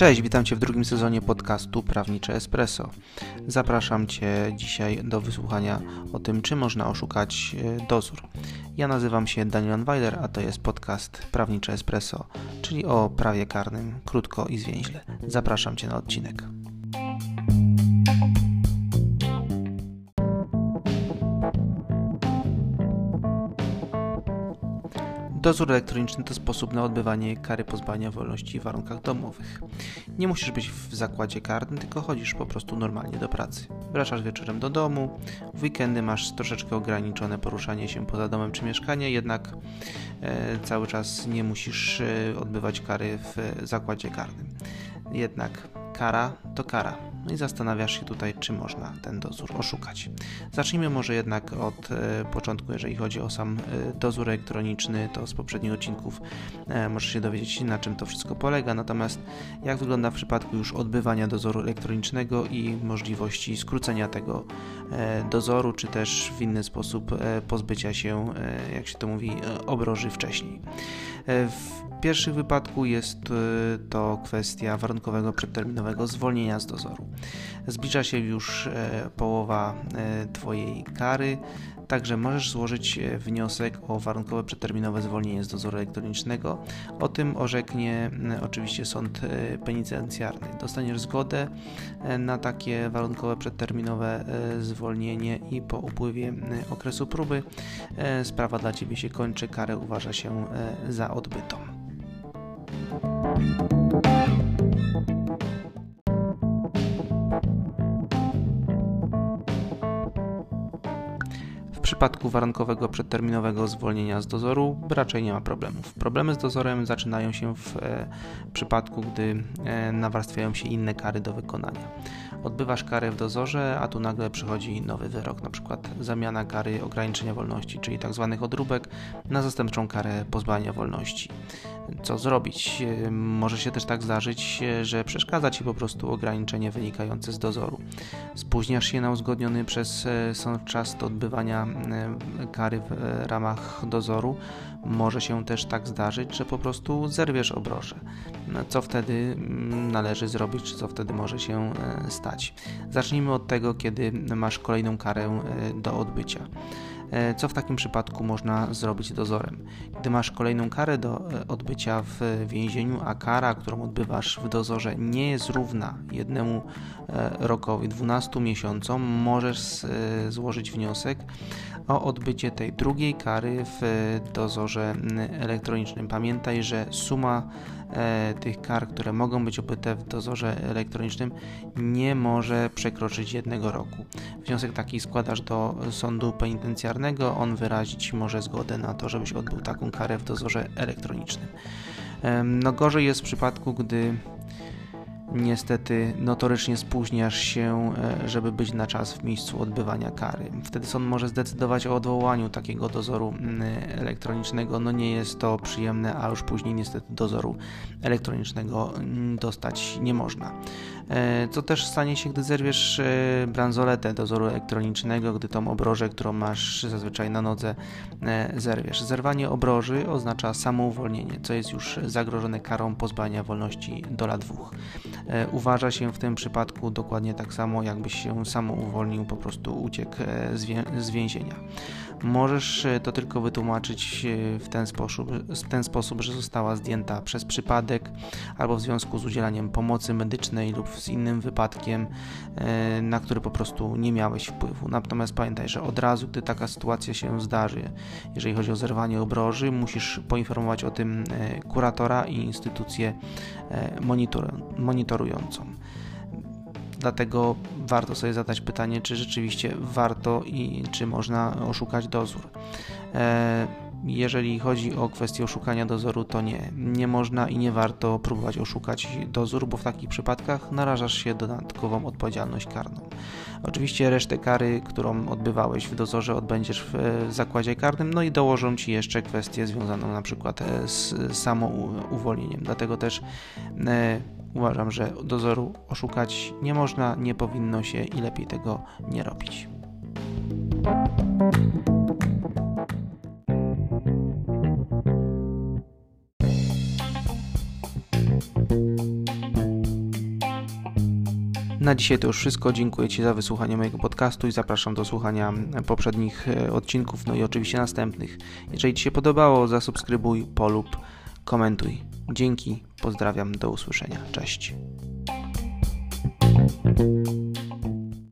Cześć, witam Cię w drugim sezonie podcastu Prawnicze Espresso. Zapraszam Cię dzisiaj do wysłuchania o tym, czy można oszukać e, dozór. Ja nazywam się Daniel Weiler, a to jest podcast Prawnicze Espresso, czyli o prawie karnym, krótko i zwięźle. Zapraszam Cię na odcinek. Dozór elektroniczny to sposób na odbywanie kary pozbawienia wolności w warunkach domowych. Nie musisz być w zakładzie karnym, tylko chodzisz po prostu normalnie do pracy. Wracasz wieczorem do domu, w weekendy masz troszeczkę ograniczone poruszanie się poza domem czy mieszkanie, jednak e, cały czas nie musisz e, odbywać kary w zakładzie karnym. Jednak kara to kara. No i zastanawiasz się tutaj, czy można ten dozór oszukać. Zacznijmy może jednak od e, początku, jeżeli chodzi o sam e, dozór elektroniczny, to z poprzednich odcinków e, możesz się dowiedzieć, na czym to wszystko polega. Natomiast jak wygląda w przypadku już odbywania dozoru elektronicznego i możliwości skrócenia tego dozoru, czy też w inny sposób e, pozbycia się, e, jak się to mówi, obroży wcześniej. W pierwszym wypadku jest e, to kwestia warunkowego przedterminowego zwolnienia z dozoru. Zbliża się już e, połowa e, Twojej kary, także możesz złożyć wniosek o warunkowe przedterminowe zwolnienie z dozoru elektronicznego. O tym orzeknie oczywiście sąd penitencjarny. Dostaniesz zgodę na takie warunkowe przedterminowe zwolnienie i po upływie okresu próby sprawa dla Ciebie się kończy, karę uważa się za odbytą. Przypadku warunkowego przedterminowego zwolnienia z dozoru raczej nie ma problemów. Problemy z dozorem zaczynają się w e, przypadku, gdy e, nawarstwiają się inne kary do wykonania. Odbywasz karę w dozorze, a tu nagle przychodzi nowy wyrok, przykład zamiana kary ograniczenia wolności, czyli tzw. Tak odróbek, na zastępczą karę pozbawienia wolności co zrobić. Może się też tak zdarzyć, że przeszkadza Ci po prostu ograniczenie wynikające z dozoru. Spóźniasz się na uzgodniony przez e, sąd czas do odbywania e, kary w e, ramach dozoru. Może się też tak zdarzyć, że po prostu zerwiesz obroże. No, co wtedy mm, należy zrobić, czy co wtedy może się stać? Zacznijmy od tego, kiedy masz kolejną karę do odbycia. E, co w takim przypadku można zrobić dozorem? Gdy masz kolejną karę do e, odbycia w więzieniu, a kara, którą odbywasz w dozorze nie jest równa jednemu e, rokowi, 12 miesiącom, możesz złożyć wniosek o odbycie tej drugiej kary w dozorze elektronicznym. Pamiętaj, że suma tych kar, które mogą być obyte w dozorze elektronicznym, nie może przekroczyć jednego roku. Wniosek taki składasz do sądu penitencjarnego, on wyrazić może zgodę na to, żebyś odbył taką karę w dozorze elektronicznym. E, no gorzej jest w przypadku, gdy niestety notorycznie spóźniasz się, e, żeby być na czas w miejscu odbywania kary. Wtedy sąd może zdecydować o odwołaniu takiego dozoru mm, elektronicznego. No nie jest to przyjemne, a już później niestety dozoru elektronicznego mm, dostać nie można. E, co też stanie się, gdy zerwiesz e, bransoletę dozoru elektronicznego, gdy tą obrożę, którą masz zazwyczaj na nodze, zerwiesz. Zerwanie obroży oznacza samouwolnienie, co jest już zagrożone karą pozbania wolności do lat dwóch. E, uważa się w tym przypadku dokładnie tak samo, jakbyś się samo uwolnił, po prostu uciekł e, z więzienia. Możesz e, to tylko wytłumaczyć w ten, sposób, w ten sposób, że została zdjęta przez przypadek albo w związku z udzielaniem pomocy medycznej lub z innym wypadkiem, na który po prostu nie miałeś wpływu. Natomiast pamiętaj, że od razu, gdy taka sytuacja się zdarzy, jeżeli chodzi o zerwanie obroży, musisz poinformować o tym kuratora i instytucję monitorującą monitorującą. Dlatego warto sobie zadać pytanie, czy rzeczywiście warto i czy można oszukać dozór. E, jeżeli chodzi o kwestię oszukania dozoru, to nie. Nie można i nie warto próbować oszukać dozór, bo w takich przypadkach narażasz się dodatkową odpowiedzialność karną. Oczywiście resztę kary, którą odbywałeś w dozorze, odbędziesz w zakładzie karnym, no i dołożą ci jeszcze kwestię związaną na przykład e, z samouwolnieniem. Dlatego też e, Uważam, że dozoru oszukać nie można, nie powinno się i lepiej tego nie robić. Na dzisiaj to już wszystko. Dziękuję Ci za wysłuchanie mojego podcastu i zapraszam do słuchania poprzednich e, odcinków, no i oczywiście następnych. Jeżeli Ci się podobało, zasubskrybuj, polub komentuj. Dzięki, pozdrawiam, do usłyszenia. Cześć.